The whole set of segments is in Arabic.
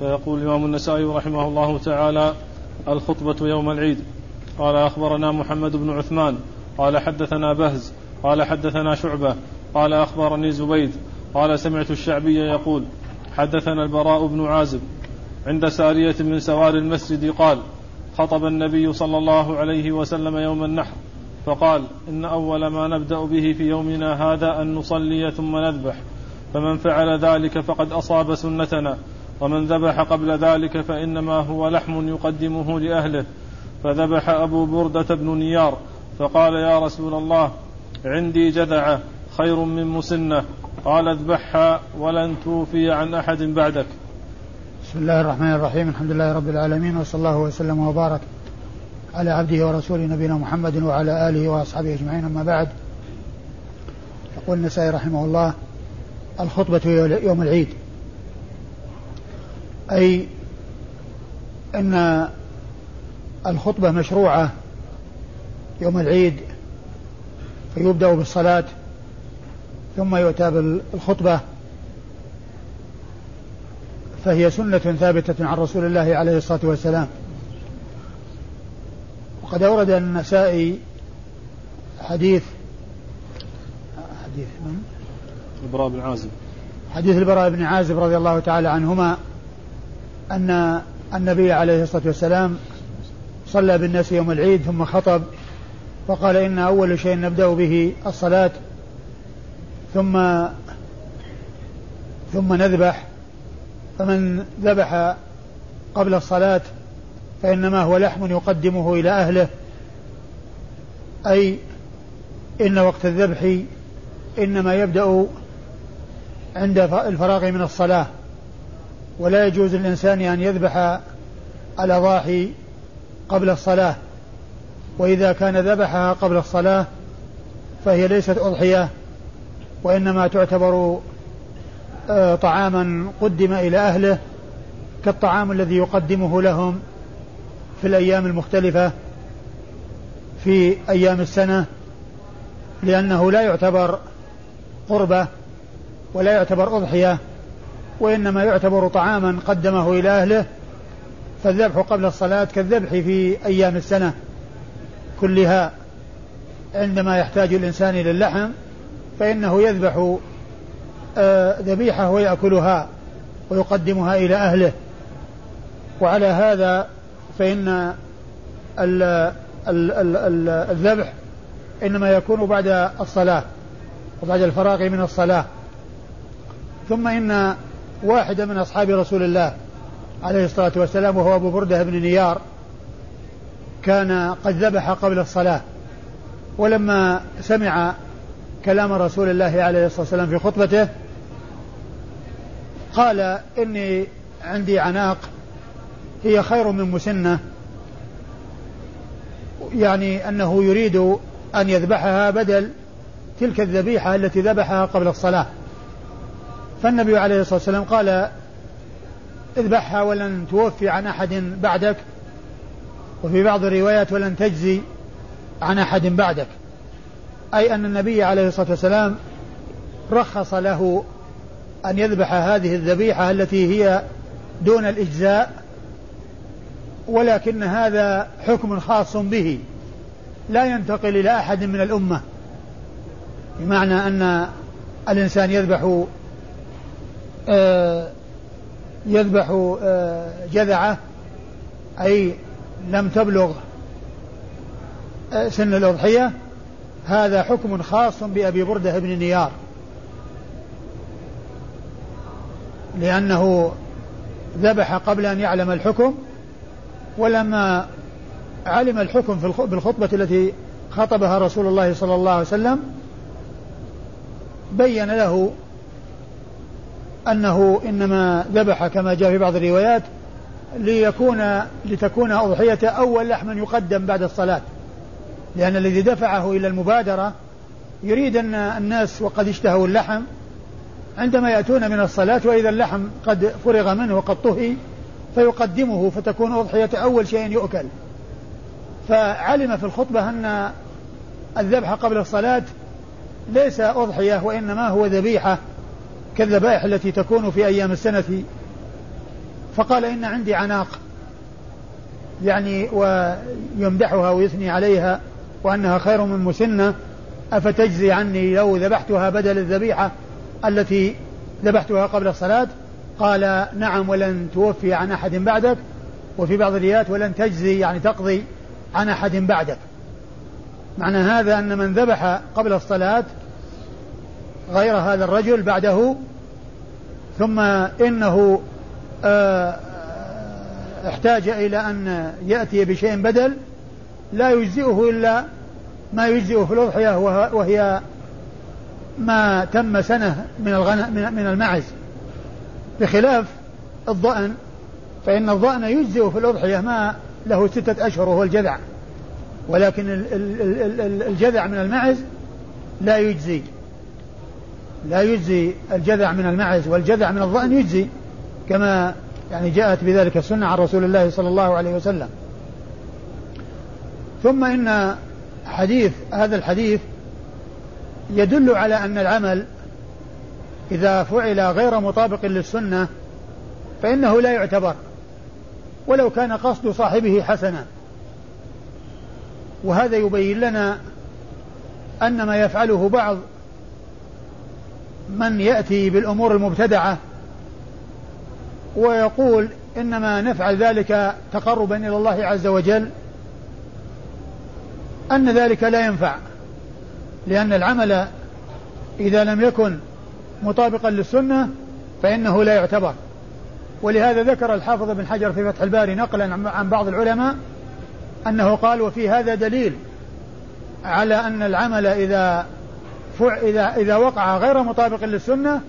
فيقول الإمام النسائي رحمه الله تعالى الخطبة يوم العيد. قال أخبرنا محمد بن عثمان. قال حدثنا بهز. قال حدثنا شعبة. قال أخبرني زبيد. قال سمعت الشعبي يقول حدثنا البراء بن عازب. عند سارية من سوار المسجد قال خطب النبي صلى الله عليه وسلم يوم النحر. فقال إن أول ما نبدأ به في يومنا هذا أن نصلي ثم نذبح. فمن فعل ذلك فقد أصاب سنتنا. ومن ذبح قبل ذلك فإنما هو لحم يقدمه لأهله. فذبح أبو بردة بن نيار فقال يا رسول الله عندي جذعة خير من مسنة. قال اذبحها ولن توفي عن أحد بعدك. بسم الله الرحمن الرحيم. الحمد لله رب العالمين وصلى الله وسلم وبارك على عبده ورسوله نبينا محمد وعلى آله وأصحابه أجمعين. أما بعد يقول النسائي رحمه الله الخطبة يوم العيد. أي أن الخطبة مشروعة يوم العيد فيبدأ بالصلاة ثم يؤتى بالخطبة فهي سنة ثابتة عن رسول الله عليه الصلاة والسلام وقد أورد النسائي حديث حديث من؟ البراء بن عازب حديث البراء بن عازب رضي الله تعالى عنهما أن النبي عليه الصلاة والسلام صلى بالناس يوم العيد ثم خطب فقال إن أول شيء نبدأ به الصلاة ثم ثم نذبح فمن ذبح قبل الصلاة فإنما هو لحم يقدمه إلى أهله أي إن وقت الذبح إنما يبدأ عند الفراغ من الصلاة ولا يجوز للإنسان أن يذبح الأضاحي قبل الصلاة. وإذا كان ذبحها قبل الصلاة فهي ليست أضحية وإنما تعتبر آه، طعاما قدم إلى أهله كالطعام الذي يقدمه لهم في الأيام المختلفة في أيام السنة لأنه لا يعتبر قربة ولا يعتبر أضحية. وإنما يعتبر طعاما قدمه إلى أهله فالذبح قبل الصلاة كالذبح في أيام السنة كلها. عندما يحتاج الإنسان إلى اللحم فإنه يذبح آه، ذبيحة ويأكلها ويقدمها إلى أهله. وعلى هذا فإن الذبح إنما يكون بعد الصلاة وبعد الفراغ من الصلاة. ثم إن واحدا من أصحاب رسول الله عليه الصلاة والسلام وهو أبو بردة بن نيار كان قد ذبح قبل الصلاة. ولما سمع كلام رسول الله عليه الصلاة والسلام في خطبته قال إني عندي عناق هي خير من مسنة. يعني أنه يريد أن يذبحها بدل تلك الذبيحة التي ذبحها قبل الصلاة. فالنبي عليه الصلاة والسلام قال اذبحها ولن توفي عن أحد بعدك وفي بعض الروايات ولن تجزي عن أحد بعدك. أي أن النبي عليه الصلاة والسلام رخص له أن يذبح هذه الذبيحة التي هي دون الإجزاء ولكن هذا حكم خاص به لا ينتقل إلى أحد من الأمة بمعنى أن الإنسان يذبح يذبح آه، جذعة أي لم تبلغ آه، سن الأضحية هذا حكم خاص بأبي بردة بن نيار. لأنه ذبح قبل أن يعلم الحكم ولما علم الحكم بالخطبة التي خطبها رسول الله صلى الله عليه وسلم بين له أنه إنما ذبح كما جاء في بعض الروايات ليكون لتكون أضحية أول لحم يقدم بعد الصلاة. لأن الذي دفعه إلى المبادرة يريد أن الناس وقد اشتهوا اللحم عندما يأتون من الصلاة وإذا اللحم قد فرغ منه وقد طهي فيقدمه فتكون أضحية أول شيء يؤكل. فعلم في الخطبة أن الذبح قبل الصلاة ليس أضحية وإنما هو ذبيحة. كالذبائح التي تكون في أيام السنة. فقال إن عندي عناق يعني ويمدحها ويثني عليها وأنها خير من مسنة. أفتجزي عني لو ذبحتها بدل الذبيحة التي ذبحتها قبل الصلاة؟ قال نعم ولن توفي عن أحد بعدك وفي بعض الروايات ولن تجزي يعني تقضي عن أحد بعدك. معنى هذا أن من ذبح قبل الصلاة غير هذا الرجل بعده ثم إنه آه، احتاج إلى أن يأتي بشيء بدل لا يجزئه إلا ما يجزئه في الأضحية وهي ما تم سنة من الغنم من المعز. بخلاف الضأن فإن الضأن يجزئ في الأضحية ما له ستة أشهر وهو الجذع. ولكن الجذع من المعز لا يجزي. لا يجزي الجذع من المعز والجذع من الضأن يجزي كما يعني جاءت بذلك السنة عن رسول الله صلى الله عليه وسلم. ثم إن حديث هذا الحديث يدل على أن العمل إذا فعل غير مطابق للسنة فإنه لا يعتبر ولو كان قصد صاحبه حسنا. وهذا يبين لنا أن ما يفعله بعض من يأتي بالأمور المبتدعة ويقول إنما نفعل ذلك تقربا إلى الله عز وجل أن ذلك لا ينفع لأن العمل إذا لم يكن مطابقا للسنة فإنه لا يعتبر. ولهذا ذكر الحافظ بن حجر في فتح الباري نقلا عن بعض العلماء أنه قال وفي هذا دليل على أن العمل إذا إذا إذا وقع غير مطابق للسنة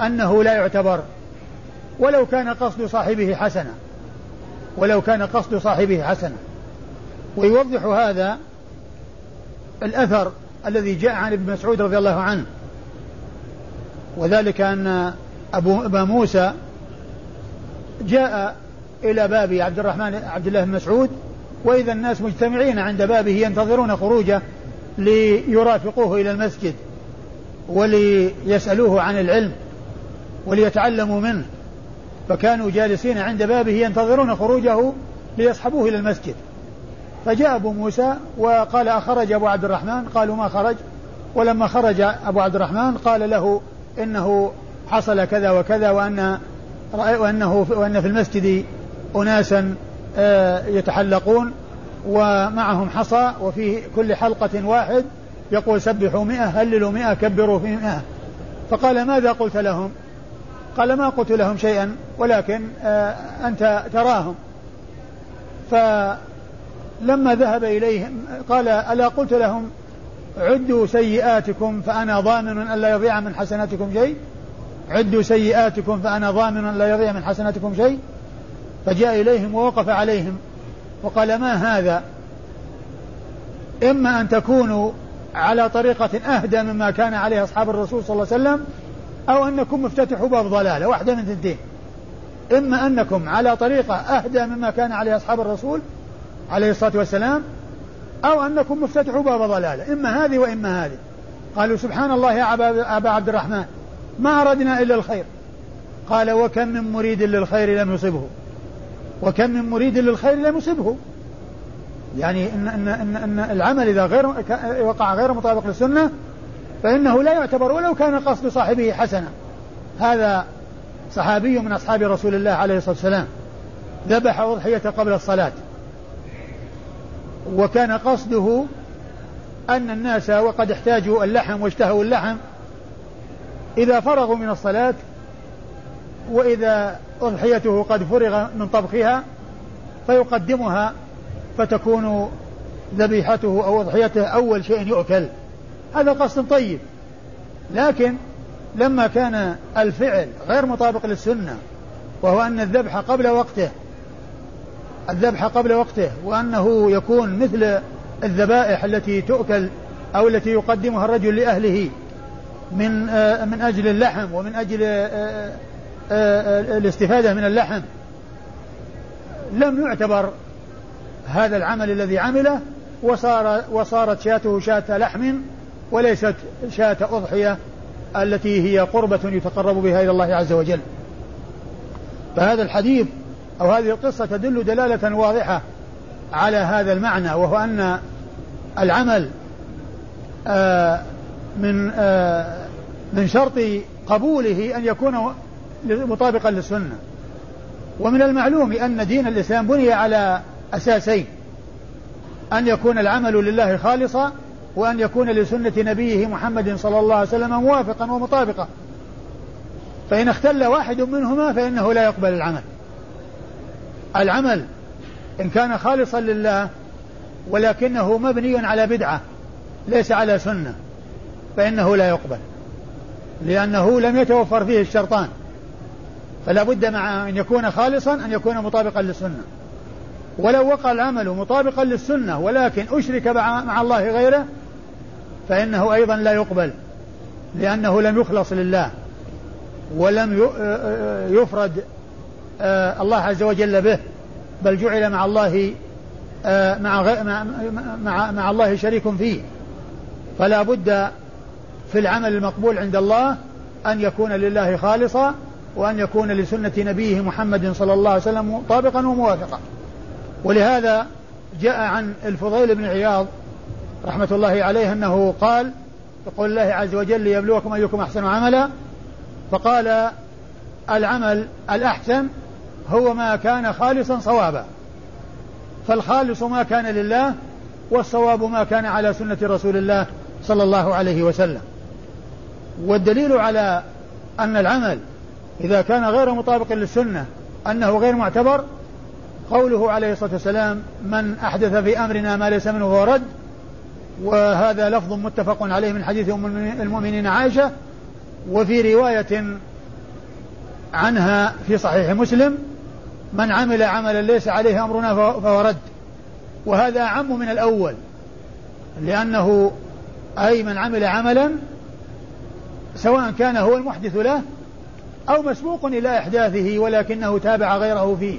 أنه لا يعتبر ولو كان قصد صاحبه حسنا ولو كان قصد صاحبه حسنا. ويوضح هذا الأثر الذي جاء عن ابن مسعود رضي الله عنه. وذلك أن أبو أبا موسى جاء إلى باب عبد الرحمن عبد الله بن مسعود وإذا الناس مجتمعين عند بابه ينتظرون خروجه ليرافقوه إلى المسجد وليسألوه عن العلم وليتعلموا منه. فكانوا جالسين عند بابه ينتظرون خروجه ليصحبوه إلى المسجد. فجاء أبو موسى وقال أخرج أبو عبد الرحمن؟ قالوا ما خرج. ولما خرج أبو عبد الرحمن قال له إنه حصل كذا وكذا وأن وأنه وأن في المسجد أناسا آه، يتحلقون. ومعهم حصى وفي كل حلقة واحد يقول سبحوا مئة هللوا مئة كبروا في مئة. فقال ماذا قلت لهم؟ قال ما قلت لهم شيئا ولكن آه، أنت تراهم. فلما ذهب إليهم قال ألا قلت لهم عدوا سيئاتكم فأنا ضامن أن لا يضيع من حسناتكم شيء؟ عدوا سيئاتكم فأنا ضامن أن لا يضيع من حسناتكم شيء؟ فجاء إليهم ووقف عليهم. وقال ما هذا؟ إما أن تكونوا على طريقة أهدى مما كان عليه أصحاب الرسول صلى الله عليه وسلم أو أنكم مفتتحوا باب ضلالة واحدة من ثنتين إما أنكم على طريقة أهدى مما كان عليه أصحاب الرسول عليه الصلاة والسلام أو أنكم مفتتحوا باب ضلالة. إما هذه وإما هذه. قالوا سبحان الله يا أبا عبد الرحمن ما أردنا إلا الخير. قال وكم من مريد للخير لم يصبه. وكم من مريد للخير لم يصبه. يعني إن, إن, إن, إن العمل إذا غير وقع غير مطابق للسنة فإنه لا يعتبر ولو كان قصد صاحبه حسنا. هذا صحابي من أصحاب رسول الله عليه الصلاة والسلام. ذبح أضحية قبل الصلاة. وكان قصده أن الناس وقد احتاجوا اللحم واشتهوا اللحم. إذا فرغوا من الصلاة وإذا أضحيته قد فرغ من طبخها فيقدمها فتكون ذبيحته أو أضحيته أول شيء يؤكل. هذا قصد طيب. لكن لما كان الفعل غير مطابق للسنة وهو أن الذبح قبل وقته الذبح قبل وقته وأنه يكون مثل الذبائح التي تؤكل أو التي يقدمها الرجل لأهله من آه، من أجل اللحم ومن أجل آه، آه، الاستفادة من اللحم. لم يعتبر هذا العمل الذي عمله وصار وصارت شاته شاة لحم وليست شاة أضحية التي هي قربة يتقرب بها إلى الله عز وجل. فهذا الحديث أو هذه القصة تدل دلالة واضحة على هذا المعنى وهو أن العمل آه، من آه، من شرط قبوله أن يكون مطابقا للسنة. ومن المعلوم أن دين الإسلام بني على أساسين. أن يكون العمل لله خالصا وأن يكون لسنة نبيه محمد صلى الله عليه وسلم موافقا ومطابقا. فإن اختل واحد منهما فإنه لا يقبل العمل. العمل إن كان خالصا لله ولكنه مبني على بدعة ليس على سنة فإنه لا يقبل لأنه لم يتوفر فيه الشرطان. فلا بد مع أن يكون خالصا أن يكون مطابقا للسنة. ولو وقع العمل مطابقا للسنة ولكن أشرك مع الله غيره فإنه أيضا لا يقبل لأنه لم يخلص لله ولم يفرد الله عز وجل به بل جعل مع الله مع مع مع الله شريك فيه. فلا بد في العمل المقبول عند الله أن يكون لله خالصا وأن يكون لسنة نبيه محمد صلى الله عليه وسلم مطابقا وموافقا. ولهذا جاء عن الفضيل بن عياض رحمة الله عليه أنه قال يقول الله عز وجل ليبلوكم أيكم أحسن عملا فقال العمل الأحسن هو ما كان خالصا صوابا. فالخالص ما كان لله والصواب ما كان على سنة رسول الله صلى الله عليه وسلم. والدليل على أن العمل إذا كان غير مطابق للسنة أنه غير معتبر قوله عليه الصلاة والسلام من أحدث في أمرنا ما ليس منه فهو رد وهذا لفظ متفق عليه من حديث أم المؤمنين عائشة وفي رواية عنها في صحيح مسلم من عمل عملا ليس عليه أمرنا فهو رد وهذا أعم من الأول لأنه أي من عمل عملا سواء كان هو المحدث له أو مسبوق إلى إحداثه ولكنه تابع غيره فيه.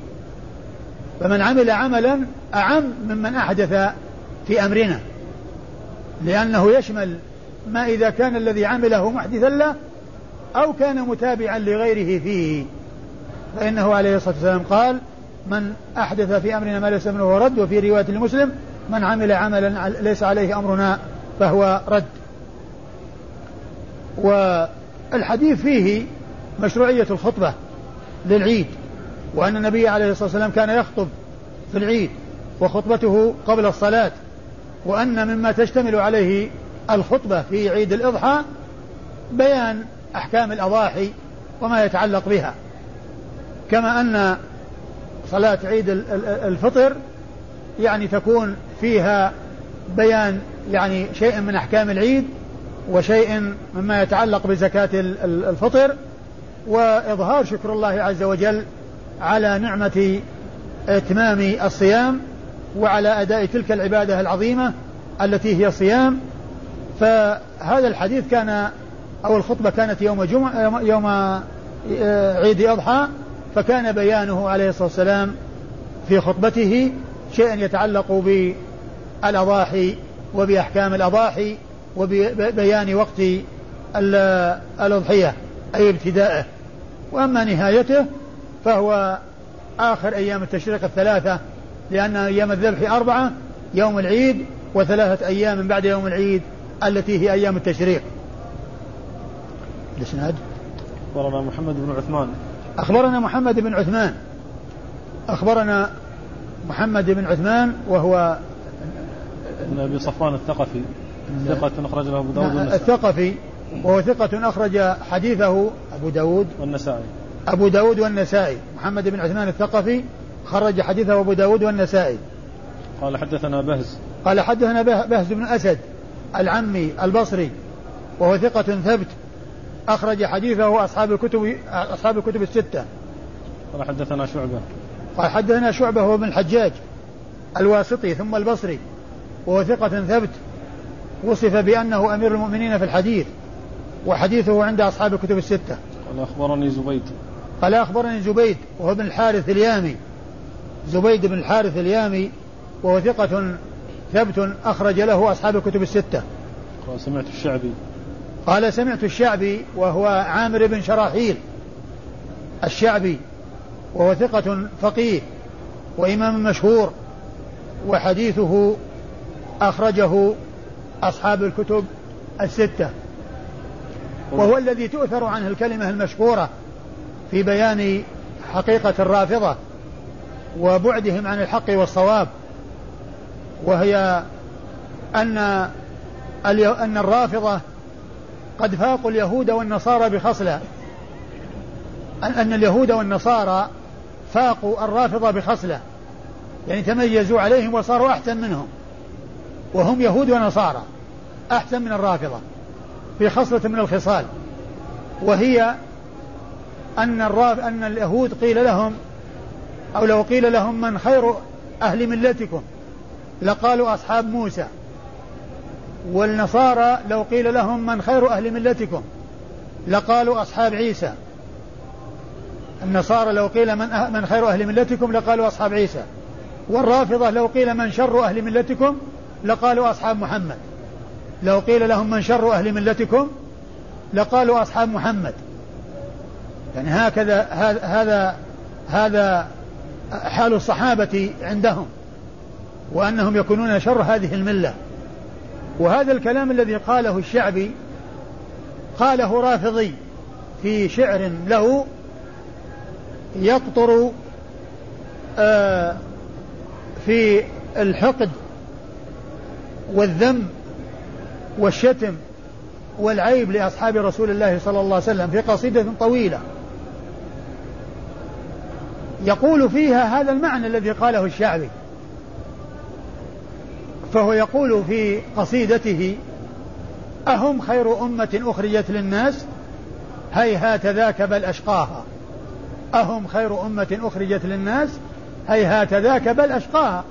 فمن عمل عملا أعم ممن أحدث في أمرنا. لأنه يشمل ما إذا كان الذي عمله محدثا له أو كان متابعا لغيره فيه. فإنه عليه الصلاة والسلام قال من أحدث في أمرنا ما ليس منه رد. وفي رواية المسلم من عمل عملا ليس عليه أمرنا فهو رد. والحديث فيه مشروعية الخطبة للعيد وأن النبي عليه الصلاة والسلام كان يخطب في العيد وخطبته قبل الصلاة وأن مما تشتمل عليه الخطبة في عيد الإضحى بيان أحكام الأضاحي وما يتعلق بها. كما أن صلاة عيد الفطر يعني تكون فيها بيان يعني شيء من أحكام العيد وشيء مما يتعلق بزكاة الفطر وإظهار شكر الله عز وجل على نعمة إتمام الصيام وعلى أداء تلك العبادة العظيمة التي هي الصيام. فهذا الحديث كان أو الخطبة كانت يوم جمعة يوم آه، عيد أضحى فكان بيانه عليه الصلاة والسلام في خطبته شيئا يتعلق بالأضاحي وبأحكام الأضاحي وبيان وقت الأضحية. أي ابتدائه وأما نهايته فهو آخر أيام التشريق الثلاثة لأن أيام الذبح أربعة يوم العيد وثلاثة أيام بعد يوم العيد التي هي أيام التشريق. الإسناد؟ أخبرنا محمد بن عثمان. أخبرنا محمد بن عثمان. أخبرنا محمد بن عثمان وهو ابن أبي صفوان الثقفي. ثقة أخرج له أبو داود الثقفي وهو ثقة أخرج حديثه أبو داود والنسائي. أبو داود والنسائي. محمد بن عثمان الثقفي خرج حديثه أبو داود والنسائي. قال حدثنا بهز. قال حدثنا بهز بن أسد العمي البصري وهو ثقة ثبت أخرج حديثه أصحاب الكتب أصحاب الكتب الستة. قال حدثنا شعبة. قال حدثنا شعبة هو بن الحجاج الواسطي ثم البصري وهو ثقة ثبت. وصف بأنه أمير المؤمنين في الحديث. وحديثه عند أصحاب الكتب الستة. قال أخبرني زبيد. قال أخبرني زبيد وهو بن الحارث اليامي. زبيد بن الحارث اليامي وهو ثقة ثبت أخرج له أصحاب الكتب الستة. قال سمعت الشعبي. قال سمعت الشعبي وهو عامر بن شراحيل. الشعبي وهو ثقة فقيه وإمام مشهور وحديثه أخرجه أصحاب الكتب الستة. وهو الذي تؤثر عنه الكلمة المشهورة في بيان حقيقة الرافضة وبعدهم عن الحق والصواب وهي أن أن الرافضة قد فاقوا اليهود والنصارى بخصلة أن اليهود والنصارى فاقوا الرافضة بخصلة يعني تميزوا عليهم وصاروا أحسن منهم وهم يهود ونصارى أحسن من الرافضة. في خصلة من الخصال. وهي أن الراف أن اليهود قيل لهم أو لو قيل لهم من خير أهل ملتكم؟ لقالوا أصحاب موسى. والنصارى لو قيل لهم من خير أهل ملتكم؟ لقالوا أصحاب عيسى. النصارى لو قيل من, أه من خير أهل ملتكم لقالوا أصحاب عيسى. والرافضة لو قيل من شر أهل ملتكم لقالوا أصحاب محمد. لو قيل لهم من شر أهل ملتكم لقالوا أصحاب محمد. يعني هكذا هذا هذا حال الصحابة عندهم وأنهم يكونون شر هذه الملة. وهذا الكلام الذي قاله الشعبي قاله رافضي في شعر له يقطر آه في الحقد والذم والشتم والعيب لأصحاب رسول الله صلى الله عليه وسلم في قصيدة طويلة. يقول فيها هذا المعنى الذي قاله الشعبي. فهو يقول في قصيدته أهم خير أمة أخرجت للناس؟ هيهات ذاك بل أشقاها. أهم خير أمة أخرجت للناس؟ هيهات ذاك بل أشقاها.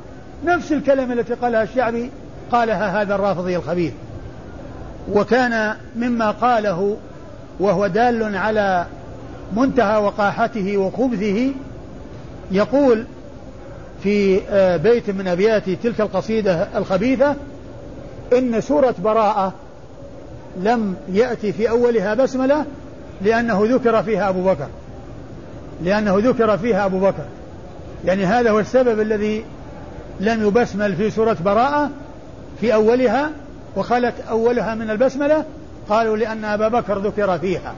نفس الكلمة التي قالها الشعبي قالها هذا الرافضي الخبيث. وكان مما قاله وهو دال على منتهى وقاحته وخبثه يقول في آه، بيت من أبيات تلك القصيدة الخبيثة إن سورة براءة لم يأتي في أولها بسملة لأنه ذكر فيها أبو بكر. لأنه ذكر فيها أبو بكر. يعني هذا هو السبب الذي لم يبسمل في سورة براءة في أولها وخلت أولها من البسملة قالوا لأن أبا بكر ذكر فيها.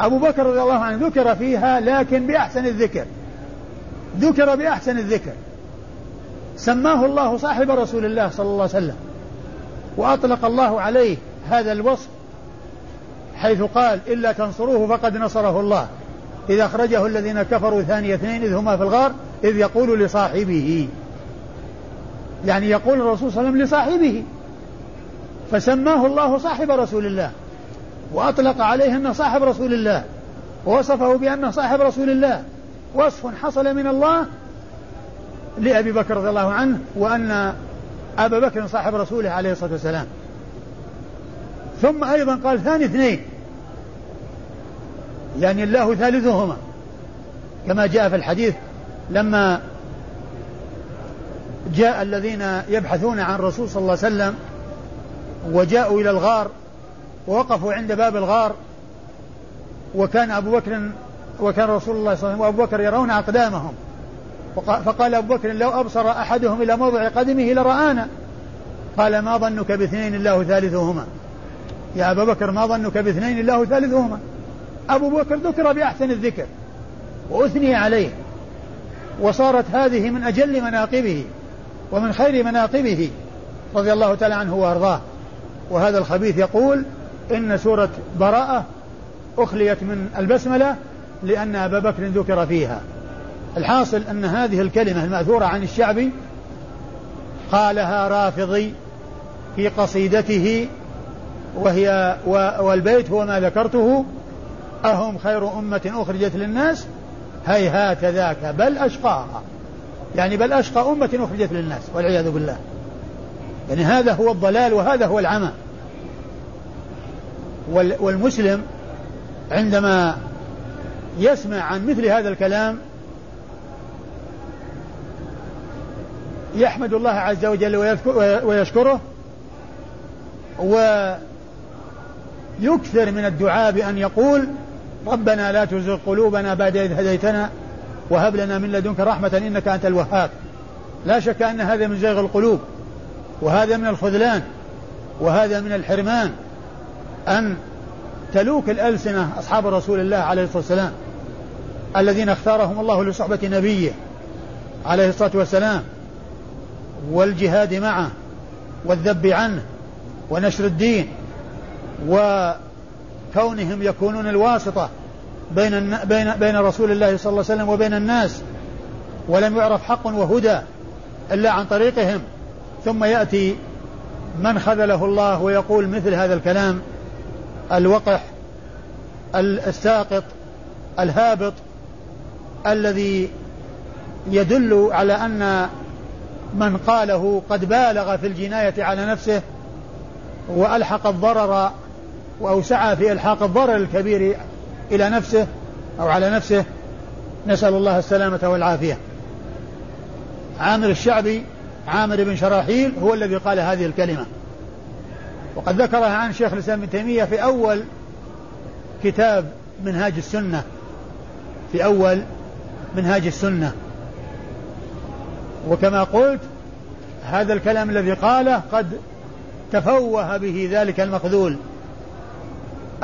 أبو بكر رضي الله عنه ذكر فيها لكن بأحسن الذكر. ذكر بأحسن الذكر. سماه الله صاحب رسول الله صلى الله عليه وسلم وأطلق الله عليه هذا الوصف حيث قال إلا تنصروه فقد نصره الله. إذا أخرجه الذين كفروا ثاني اثنين إذ هما في الغار إذ يقول لصاحبه. يعني يقول الرسول صلى الله عليه وسلم لصاحبه. فسماه الله صاحب رسول الله وأطلق عليه أنه صاحب رسول الله ووصفه بأنه صاحب رسول الله. وصف حصل من الله لأبي بكر رضي الله عنه وأن أبا بكر صاحب رسوله عليه الصلاة والسلام. ثم أيضا قال ثاني اثنين. يعني الله ثالثهما. كما جاء في الحديث لما جاء الذين يبحثون عن الرسول صلى الله عليه وسلم وجاءوا إلى الغار ووقفوا عند باب الغار وكان أبو بكر وكان رسول الله صلى الله عليه وسلم وأبو بكر يرون أقدامهم. فقال أبو بكر لو أبصر أحدهم إلى موضع قدمه لرآنا. قال ما ظنك باثنين الله ثالثهما؟ يا أبا بكر ما ظنك باثنين الله ثالثهما؟ أبو بكر ذكر بأحسن الذكر وأثني عليه وصارت هذه من أجل مناقبه ومن خير مناقبه رضي الله تعالى عنه وأرضاه. وهذا الخبيث يقول إن سورة براءة أخليت من البسملة لأن أبا بكر ذكر فيها. الحاصل أن هذه الكلمة المأثورة عن الشعبي قالها رافضي في قصيدته وهي والبيت هو ما ذكرته أهم خير أمة أخرجت للناس؟ هيهات ذاك بل أشقاها يعني بل أشقى أمة أخرجت للناس والعياذ بالله. يعني هذا هو الضلال وهذا هو العمى. والمسلم عندما يسمع عن مثل هذا الكلام يحمد الله عز وجل ويشكره ويكثر من الدعاء بأن يقول ربنا لا تزغ قلوبنا بعد إذ هديتنا وهب لنا من لدنك رحمة إنك أنت الوهاب. لا شك أن هذا من زيغ القلوب وهذا من الخذلان وهذا من الحرمان أن تلوك الألسنة أصحاب رسول الله عليه الصلاة والسلام الذين اختارهم الله لصحبة نبيه عليه الصلاة والسلام والجهاد معه والذب عنه ونشر الدين وكونهم يكونون الواسطة بين بين بين رسول الله صلى الله عليه وسلم وبين الناس ولم يعرف حق وهدى إلا عن طريقهم. ثم يأتي من خذله الله ويقول مثل هذا الكلام الوقح الساقط الهابط الذي يدل على أن من قاله قد بالغ في الجناية على نفسه وألحق الضرر أو سعى في إلحاق الضرر الكبير إلى نفسه أو على نفسه نسأل الله السلامة والعافية. عامر الشعبي عامر بن شراحيل هو الذي قال هذه الكلمة. وقد ذكرها عن شيخ الإسلام ابن تيمية في أول كتاب منهاج السنة. في أول منهاج السنة. وكما قلت هذا الكلام الذي قاله قد تفوه به ذلك المخذول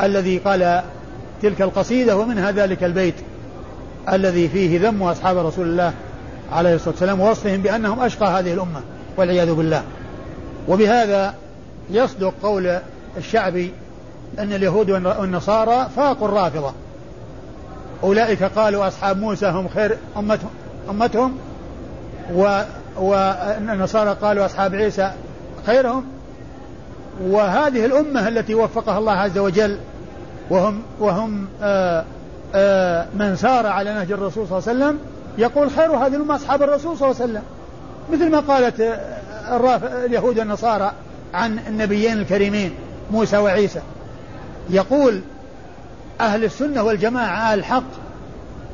الذي قال تلك القصيدة ومنها ذلك البيت الذي فيه ذم أصحاب رسول الله عليه الصلاة والسلام ووصفهم بأنهم أشقى هذه الأمة والعياذ بالله. وبهذا يصدق قول الشعبي أن اليهود والنصارى فاقوا الرافضة. أولئك قالوا أصحاب موسى هم خير أمتهم, أمتهم و والنصارى قالوا أصحاب عيسى خيرهم. وهذه الأمة التي وفقها الله عز وجل وهم وهم آآ آآ من سار على نهج الرسول صلى الله عليه وسلم يقول خير هذه الأمة أصحاب الرسول صلى الله عليه وسلم. مثل ما قالت اليهود والنصارى عن النبيين الكريمين موسى وعيسى. يقول أهل السنة والجماعة الحق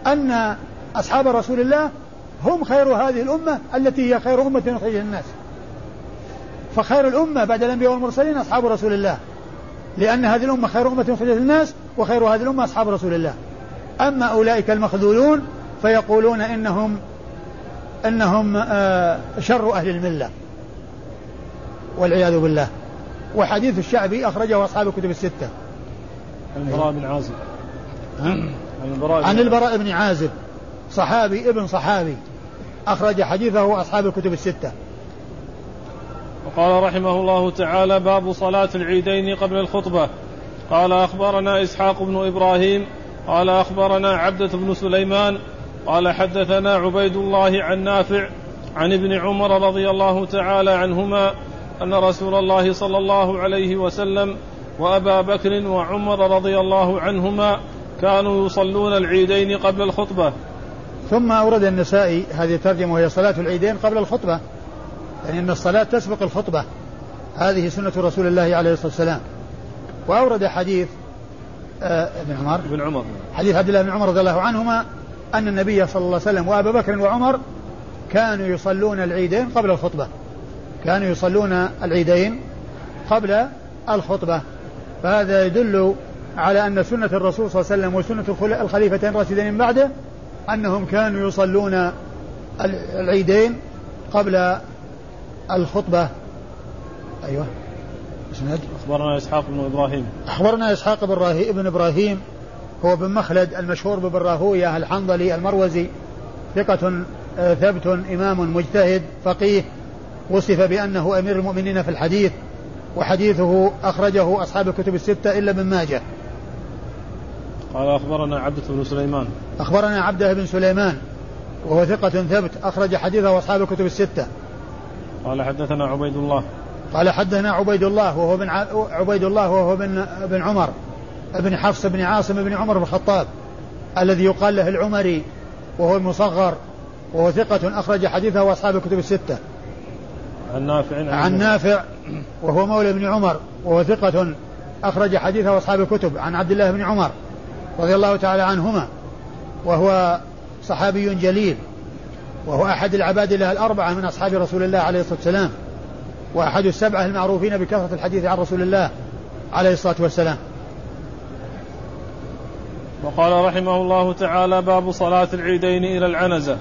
أن أصحاب رسول الله هم خير هذه الأمة التي هي خير أمة أخرجت الناس. فخير الأمة بعد الأنبياء والمرسلين أصحاب رسول الله لأن هذه الأمة خير أمة أخرجت الناس وخير هذه الأمة أصحاب رسول الله. أما أولئك المخذولون فيقولون إنهم إنهم آه، شر أهل الملة. والعياذ بالله. وحديث الشعبي أخرجه أصحاب الكتب الستة. عن البراء بن عازب. عن البراء بن عازب صحابي ابن صحابي. أخرج حديثه أصحاب الكتب الستة. وقال رحمه الله تعالى باب صلاة العيدين قبل الخطبة. قال أخبرنا إسحاق بن إبراهيم. قال أخبرنا عبدة بن سليمان. قال حدثنا عبيد الله عن نافع عن ابن عمر رضي الله تعالى عنهما أن رسول الله صلى الله عليه وسلم وأبا بكر وعمر رضي الله عنهما كانوا يصلون العيدين قبل الخطبة. ثم أورد النسائي هذه الترجمة وهي صلاة العيدين قبل الخطبة. يعني أن الصلاة تسبق الخطبة. هذه سنة رسول الله عليه الصلاة والسلام. وأورد حديث آه ابن عمر. ابن عمر. حديث عبد الله بن عمر رضي الله عنهما أن النبي صلى الله عليه وسلم وأبا بكر وعمر كانوا يصلون العيدين قبل الخطبة. كانوا يصلون العيدين قبل الخطبة. فهذا يدل على أن سنة الرسول صلى الله عليه وسلم وسنة الخليفتين الراشدين من بعده أنهم كانوا يصلون العيدين قبل الخطبة. أيوه. إسناد؟ أخبرنا إسحاق بن إبراهيم. أخبرنا إسحاق بن إبراهيم. هو بن مخلد المشهور ببن راهوية الحنظلي المروزي. ثقة آه، ثبت إمام مجتهد فقيه وصف بأنه أمير المؤمنين في الحديث وحديثه أخرجه أصحاب الكتب الستة إلا ابن ماجه. قال أخبرنا عبدة بن سليمان. أخبرنا عبده بن سليمان وهو ثقة ثبت أخرج حديثه أصحاب الكتب الستة. قال حدثنا عبيد الله. قال حدثنا عبيد الله وهو بن عبيد الله وهو بن بن عمر بن حفص بن عاصم بن عمر بن الخطاب الذي يقال له العمري وهو المصغر وهو ثقة أخرج حديثه أصحاب الكتب الستة. عن نافع عن, عن نافع وهو مولى بن عمر وهو ثقة أخرج حديثه أصحاب الكتب عن عبد الله بن عمر رضي الله تعالى عنهما وهو صحابي جليل وهو أحد العباد الله الأربعة من أصحاب رسول الله عليه الصلاة والسلام وأحد السبعة المعروفين بكثرة الحديث عن رسول الله عليه الصلاة والسلام. وقال رحمه الله تعالى باب صلاة العيدين إلى العنزة.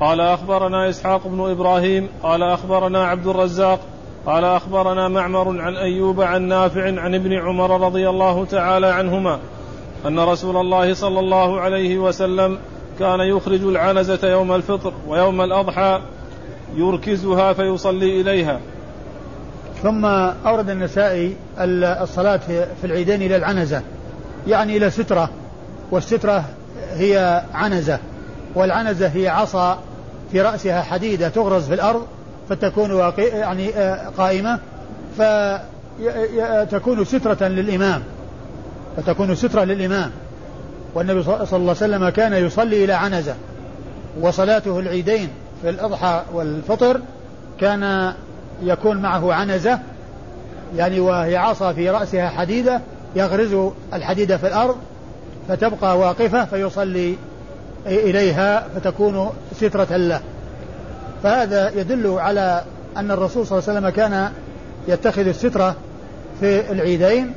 قال أخبرنا إسحاق بن إبراهيم قال أخبرنا عبد الرزاق قال أخبرنا معمر عن أيوب عن نافع عن ابن عمر رضي الله تعالى عنهما أن رسول الله صلى الله عليه وسلم كان يخرج العنزة يوم الفطر ويوم الأضحى يركزها فيصلي إليها. ثم أورد النسائي الصلاة في العيدين إلى العنزة يعني إلى سترة والسترة هي عنزة والعنزة هي عصا في رأسها حديدة تغرز في الأرض فتكون يعني آه، قائمة فتكون سترة للإمام فتكون سترة للإمام. والنبي صلى الله عليه وسلم كان يصلي إلى عنزة وصلاته العيدين في الأضحى والفطر كان يكون معه عنزة يعني وهي عصا في رأسها حديدة يغرز الحديدة في الأرض فتبقى واقفة فيصلي إليها فتكون سترة له. فهذا يدل على أن الرسول صلى الله عليه وسلم كان يتخذ السترة في العيدين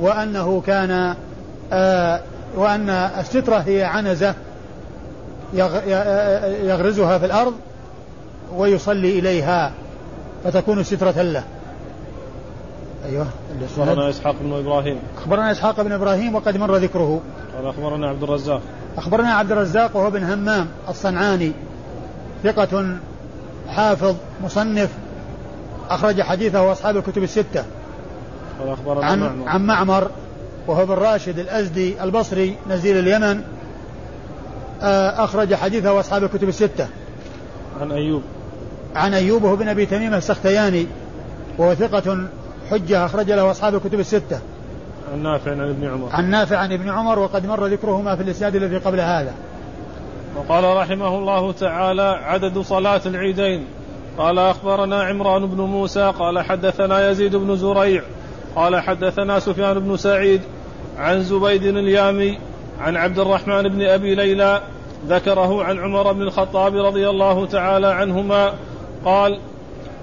وأنه كان آه وأن السترة هي عنزة يغرزها في الأرض ويصلي إليها فتكون سترة له. أيوه. أخبرنا إسحاق بن إبراهيم. أخبرنا إسحاق بن إبراهيم وقد مر ذكره. قال أخبرنا عبد الرزاق. أخبرنا عبد الرزاق وهو بن همام الصنعاني ثقة حافظ مصنف أخرج حديثه أصحاب الكتب الستة. قال أخبرنا عن معمر. عن معمر وهو بن راشد الأزدي البصري نزيل اليمن آه، أخرج حديثه أصحاب الكتب الستة. عن أيوب. عن أيوب وهو بن أبي تميم السختياني وهو ثقة حجة أخرج له أصحاب الكتب الستة. عن نافع عن ابن عمر. عن نافع عن ابن عمر وقد مر ذكرهما في الإسناد الذي قبل هذا. وقال رحمه الله تعالى عدد صلاة العيدين. قال أخبرنا عمران بن موسى قال حدثنا يزيد بن زريع قال حدثنا سفيان بن سعيد عن زبيد اليامي عن عبد الرحمن بن أبي ليلى ذكره عن عمر بن الخطاب رضي الله تعالى عنهما قال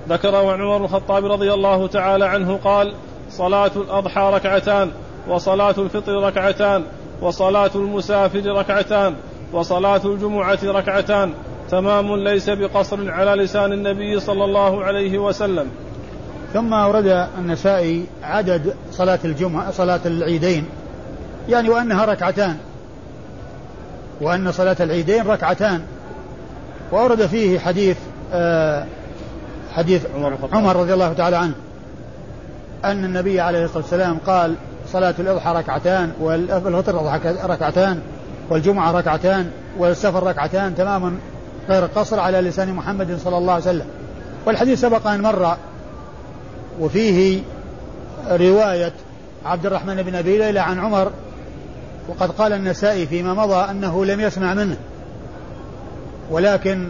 ذكره عن عمر بن الخطاب رضي الله تعالى عنه قال صلاة الأضحى ركعتان وصلاة الفطر ركعتان وصلاة المسافر ركعتان وصلاة الجمعة ركعتان. تمام ليس بقصر على لسان النبي صلى الله عليه وسلم. ثم أورد النسائي عدد صلاة الجمعة صلاة العيدين. يعني وأنها ركعتان. وأن صلاة العيدين ركعتان. وأورد فيه حديث آه حديث عمر, عمر رضي الله تعالى عنه. أن النبي عليه الصلاة والسلام قال صلاة الأضحى ركعتان والفطر ركعتان والجمعة ركعتان والسفر ركعتان تماما غير قصر على لسان محمد صلى الله عليه وسلم. والحديث سبق أن مر وفيه رواية عبد الرحمن بن أبي ليلى عن عمر وقد قال النسائي فيما مضى أنه لم يسمع منه. ولكن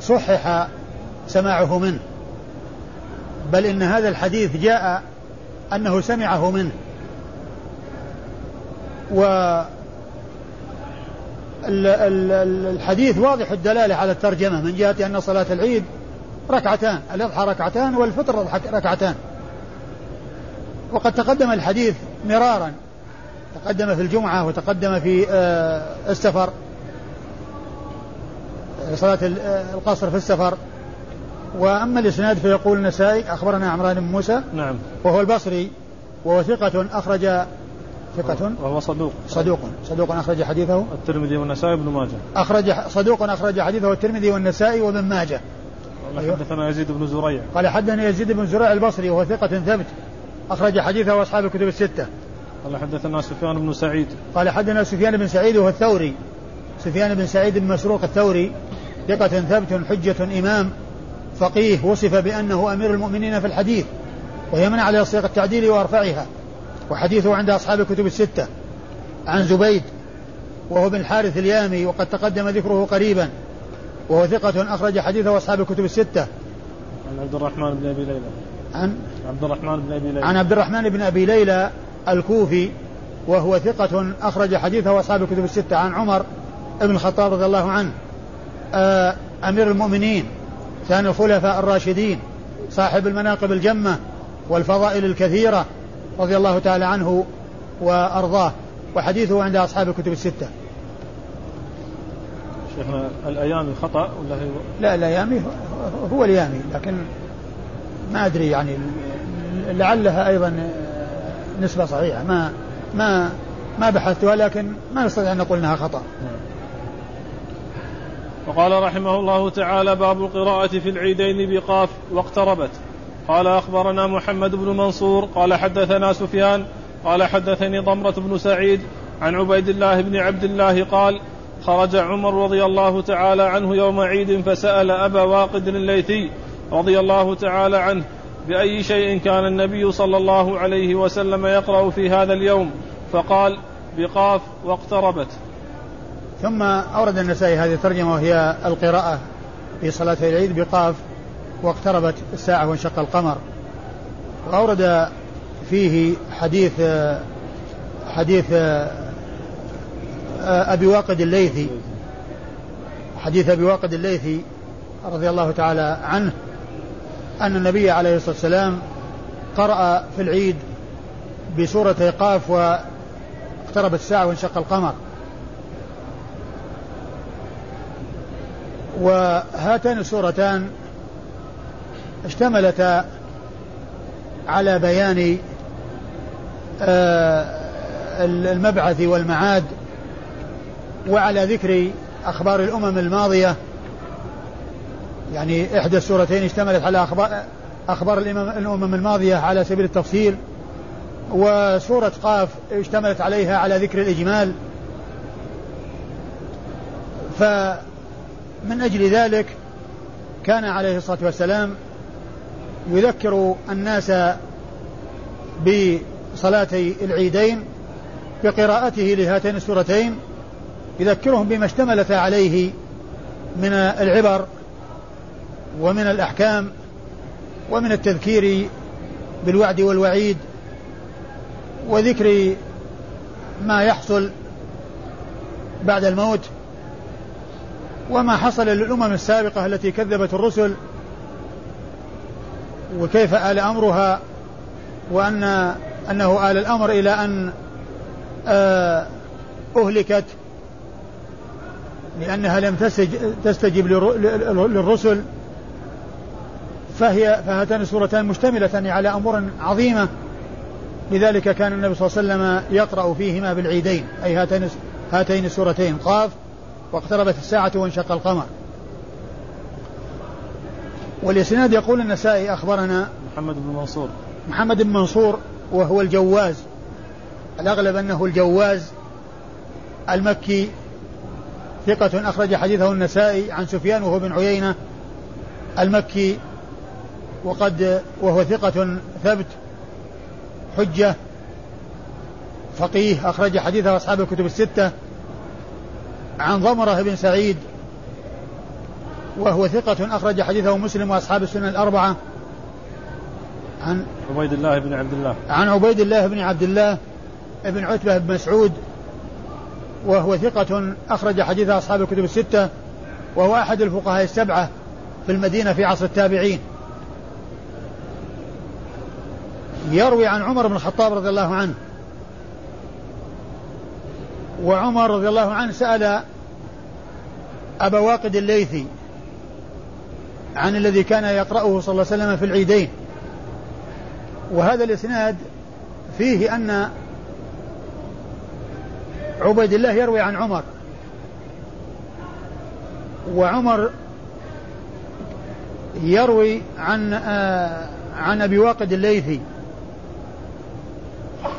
صحح سماعه منه. بل إن هذا الحديث جاء أنه سمعه منه. و الحديث واضح الدلالة على الترجمة. من جهة أن صلاة العيد ركعتان الأضحى ركعتان والفطر ركعتان. وقد تقدم الحديث مرارا. تقدم في الجمعة وتقدم في آه، السفر. صلاة القصر في السفر. وأما الإسناد فيقول النسائي أخبرنا عمران بن موسى نعم. وهو البصري وهو ثقة أخرج ثقة وهو صدوق. صدوق. صدوق أخرج حديثه. الترمذي والنسائي وابن ماجه. أخرج صدوق أخرج حديثه الترمذي والنسائي وابن ماجه. قال. حدثنا يزيد بن زريع. قال حدثنا يزيد بن زريع البصري وهو ثقة ثبت أخرج حديثه أصحاب الكتب الستة. قال حدثنا سفيان بن سعيد. قال حدثنا سفيان بن سعيد وهو الثوري. سفيان بن سعيد بن مسروق الثوري. ثقة ثبت حجة إمام. فقيه وصف بأنه أمير المؤمنين في الحديث ويمنع على صيغ التعديل وأرفعها وحديثه عند أصحاب الكتب الستة. عن زبيد وهو بن الحارث اليامي وقد تقدم ذكره قريبا وهو ثقة أخرج حديثه أصحاب الكتب الستة. عن عبد الرحمن بن أبي ليلى. عن؟ عبد الرحمن بن أبي ليلى. عن عبد الرحمن بن أبي ليلى الكوفي وهو ثقة أخرج حديثه أصحاب الكتب الستة. عن عمر بن الخطاب رضي الله عنه آه، أمير المؤمنين. ثاني الخلفاء الراشدين صاحب المناقب الجمة والفضائل الكثيرة رضي الله تعالى عنه وأرضاه. وحديثه عند أصحاب الكتب الستة. شيخنا الأيامي خطأ ولا هي؟ لا الأيامي هو اليامي لكن ما أدري يعني لعلها أيضا نسبة صحيحة. ما ما ما بحثتها لكن ما نستطيع أن نقول أنها خطأ. وقال رحمه الله تعالى باب القراءة في العيدين بقاف واقتربت. قال أخبرنا محمد بن منصور قال حدثنا سفيان قال حدثني ضمرة بن سعيد عن عبيد الله بن عبد الله قال خرج عمر رضي الله تعالى عنه يوم عيد فسأل أبا واقد الليثي رضي الله تعالى عنه بأي شيء كان النبي صلى الله عليه وسلم يقرأ في هذا اليوم فقال بقاف واقتربت. ثم أورد النسائي هذه الترجمة وهي القراءة في صلاة العيد بقاف واقتربت الساعة وانشق القمر. وأورد فيه حديث حديث أبي واقد الليثي حديث أبي واقد الليثي رضي الله تعالى عنه أن النبي عليه الصلاة والسلام قرأ في العيد بسورة قاف واقتربت الساعة وانشق القمر. وهاتان السورتان اشتملتا على بيان آه، المبعث والمعاد وعلى ذكر أخبار الأمم الماضية. يعني إحدى السورتين اشتملت على أخبار أخبار الأمم الماضية على سبيل التفصيل وسورة قاف اشتملت عليها على ذكر الإجمال. فمن أجل ذلك كان عليه الصلاة والسلام يذكر الناس بصلاتي العيدين بقراءته لهاتين السورتين يذكرهم بما اشتملت عليه من العبر ومن الأحكام ومن التذكير بالوعد والوعيد وذكر ما يحصل بعد الموت وما حصل للأمم السابقة التي كذبت الرسل وكيف آل أمرها وأن أنه آل الأمر إلى أن آه، أهلكت لأنها لم تستجب للرسل. فهي فهاتان السورتان مشتملتان على أمور عظيمة. لذلك كان النبي صلى الله عليه وسلم يقرأ فيهما بالعيدين أي هاتين هاتين السورتين قاف واقتربت الساعة وانشق القمر. والإسناد يقول النسائي أخبرنا محمد بن منصور. محمد بن منصور وهو الجواز الأغلب أنه الجواز. المكي ثقة أخرج حديثه النسائي عن سفيان وهو بن عيينة. المكي وقد وهو ثقة ثبت حجة فقيه أخرج حديثه أصحاب الكتب الستة. عن ضمرة بن سعيد وهو ثقة أخرج حديثه مسلم وأصحاب السنن الأربعة. عن عبيد الله بن عبد الله. عن عبيد الله بن عبد الله بن عتبة بن مسعود وهو ثقة أخرج حديث أصحاب الكتب الستة وهو أحد الفقهاء السبعة في المدينة في عصر التابعين. يروي عن عمر بن الخطاب رضي الله عنه وعمر رضي الله عنه سأل أبا واقد الليثي عن الذي كان يقرأه صلى الله عليه وسلم في العيدين. وهذا الإسناد فيه أن عبيد الله يروي عن عمر. وعمر يروي عن آه عن أبي واقد الليثي.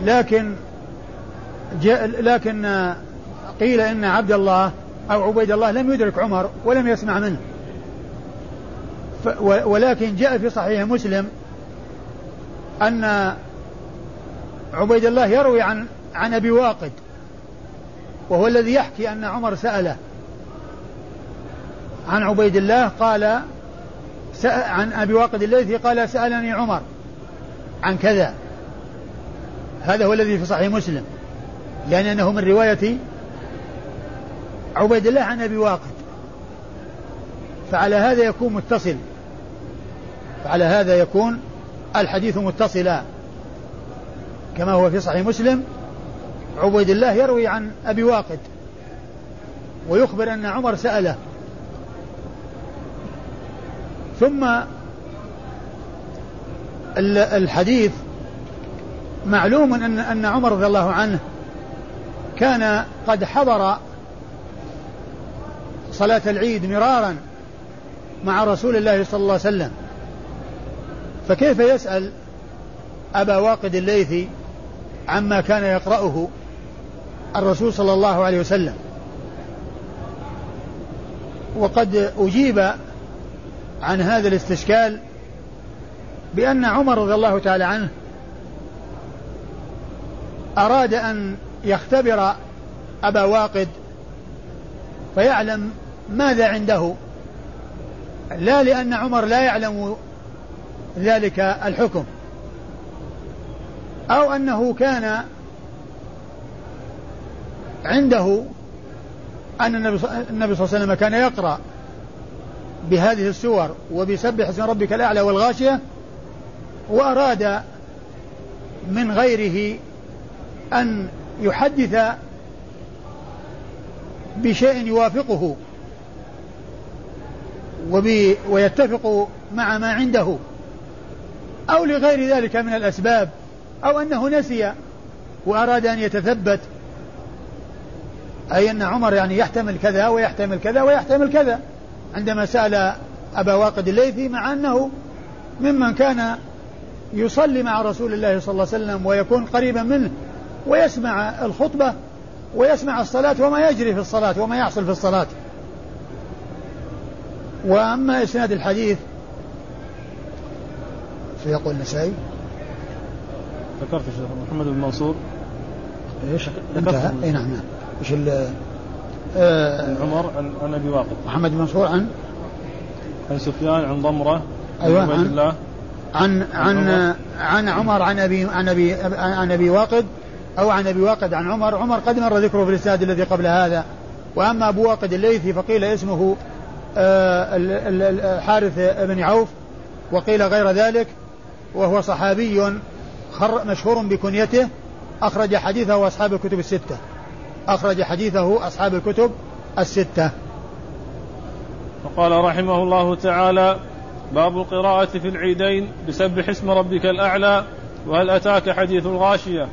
لكن جاء لكن قيل إن عبد الله أو عبيد الله لم يدرك عمر ولم يسمع منه. ولكن جاء في صحيح مسلم أن عبيد الله يروي عن عن أبي واقد وهو الذي يحكي أن عمر سأله عن عبيد الله قال عن أبي واقد الليثي قال سألني عمر عن كذا. هذا هو الذي في صحيح مسلم. لأنه من رواية عبيد الله عن أبي واقد. فعلى هذا يكون متصل. فعلى هذا يكون الحديث متصلا. كما هو في صحيح مسلم عبيد الله يروي عن أبي واقد. ويخبر أن عمر سأله. ثم الحديث معلوم أن أن عمر رضي الله عنه كان قد حضر صلاة العيد مرارا مع رسول الله صلى الله عليه وسلم. فكيف يسأل أبا واقد الليثي عما كان يقرأه الرسول صلى الله عليه وسلم؟ وقد أجيب عن هذا الاستشكال بأن عمر رضي الله تعالى عنه أراد أن يختبر أبا واقد فيعلم ماذا عنده. لا لأن عمر لا يعلم ذلك الحكم. أو أنه كان عنده أن النبي صلى الله عليه وسلم كان يقرأ بهذه السور وبسبح اسم ربك الأعلى والغاشية وأراد من غيره أن يحدث بشيء يوافقه ويتفق مع ما عنده أو لغير ذلك من الأسباب أو أنه نسي وأراد أن يتثبت أي أن عمر يعني يحتمل كذا ويحتمل كذا ويحتمل كذا عندما سأل أبا واقد الليثي مع أنه ممن كان يصلي مع رسول الله صلى الله عليه وسلم ويكون قريبا منه ويسمع الخطبة ويسمع الصلاة وما يجري في الصلاة وما يحصل في الصلاة. وأما إسناد الحديث فيقول النسائي. ذكرت محمد بن منصور. إيش؟ انتهى. اي نعم نعم. إيش آه عمر عن عن أبي واقد. محمد بن منصور عن؟ عن سفيان عن ضمرة أيوه عن الله. عن عن عن, عن عمر عن أبي عن أبي عن أبي واقد أو عن أبي واقد عن عمر عمر قد مر ذكره في الإسناد الذي قبل هذا. وأما أبو واقد الليثي فقيل اسمه الحارث بن عوف وقيل غير ذلك وهو صحابي مشهور بكنيته أخرج حديثه أصحاب الكتب الستة. أخرج حديثه أصحاب الكتب الستة. فقال رحمه الله تعالى باب القراءة في العيدين بسبح اسم ربك الأعلى وهل أتاك حديث الغاشية؟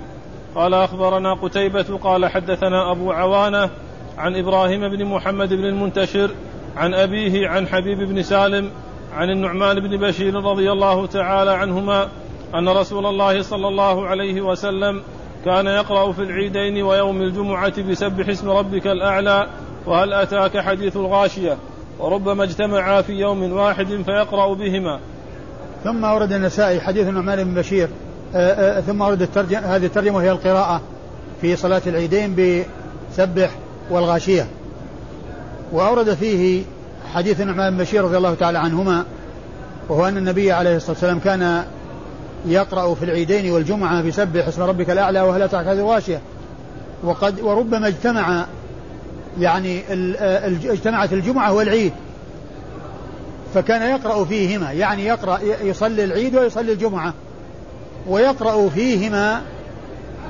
قال أخبرنا قتيبة قال حدثنا أبو عوانة عن إبراهيم بن محمد بن المنتشر عن أبيه عن حبيب بن سالم عن النعمان بن بشير رضي الله تعالى عنهما أن رسول الله صلى الله عليه وسلم كان يقرأ في العيدين ويوم الجمعة بسبح اسم ربك الأعلى وهل أتاك حديث الغاشية وربما اجتمعا في يوم واحد فيقرأ بهما. ثم أورد النسائي حديث النعمان بن بشير ثم أورد الترجم هذه الترجمة وهي القراءة في صلاة العيدين بسبح والغاشية. وأورد فيه حديث النعمان بن بشير رضي الله تعالى عنهما وهو أن النبي عليه الصلاة والسلام كان يقرأ في العيدين والجمعة بسبح اسم ربك الأعلى وهل أتاك هذه الغاشية. وقد وربما اجتمع يعني اجتمعت الجمعة والعيد. فكان يقرأ فيهما يعني يقرأ يصلي العيد ويصلي الجمعة. ويقرأ فيهما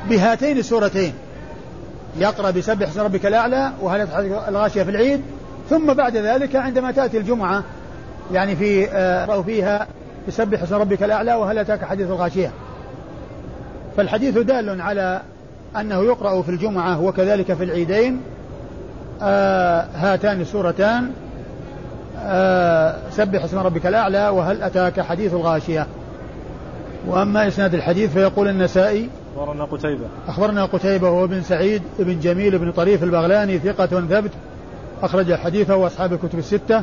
بهاتين السورتين. يقرأ بسبح اسم ربك الأعلى وهل الغاشية في العيد ثم بعد ذلك عندما تأتي الجمعة يعني في آه فيها بسبح اسم ربك الأعلى وهل أتاك حديث الغاشية. فالحديث دال على أنه يقرأ في الجمعة وكذلك في العيدين آه هاتان السورتان آه سبح اسم ربك الأعلى وهل أتاك حديث الغاشية. وأما إسناد الحديث فيقول النسائي أخبرنا قتيبة. أخبرنا قتيبة وهو بن سعيد بن جميل بن طريف البغلاني ثقة ثبت أخرج حديثه وأصحاب الكتب الستة.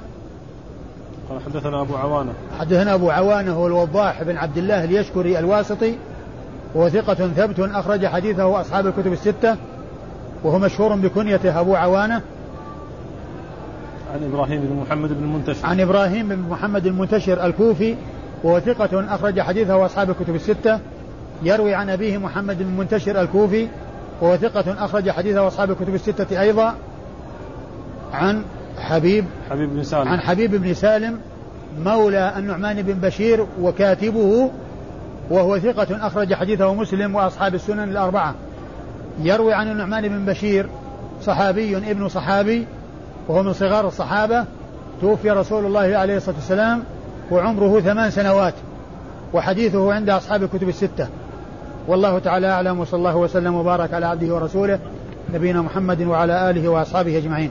قال حدثنا أبو عوانة. حدثنا أبو عوانة هو الوضاح بن عبد الله اليشكري الواسطي وهو ثقة ثبت أخرج حديثه أصحاب الكتب الستة وهو مشهور بكنيته أبو عوانة. عن إبراهيم بن محمد بن المنتشر. عن إبراهيم بن محمد المنتشر الكوفي وهو ثقة أخرج حديثه أصحاب الكتب الستة. يروي عن أبيه محمد بن المنتشر الكوفي وهو ثقة أخرج حديثه أصحاب الكتب الستة أيضا. عن حبيب حبيب بن سالم. عن حبيب بن سالم مولى النعمان بن بشير وكاتبه وهو ثقة أخرج حديثه مسلم وأصحاب السنن الأربعة. يروي عن النعمان بن بشير صحابي ابن صحابي وهو من صغار الصحابة. توفي رسول الله عليه الصلاة والسلام. وعمره ثمان سنوات وحديثه عند أصحاب الكتب الستة. والله تعالى أعلم وصلى الله وسلم وبارك على عبده ورسوله نبينا محمد وعلى آله وأصحابه أجمعين.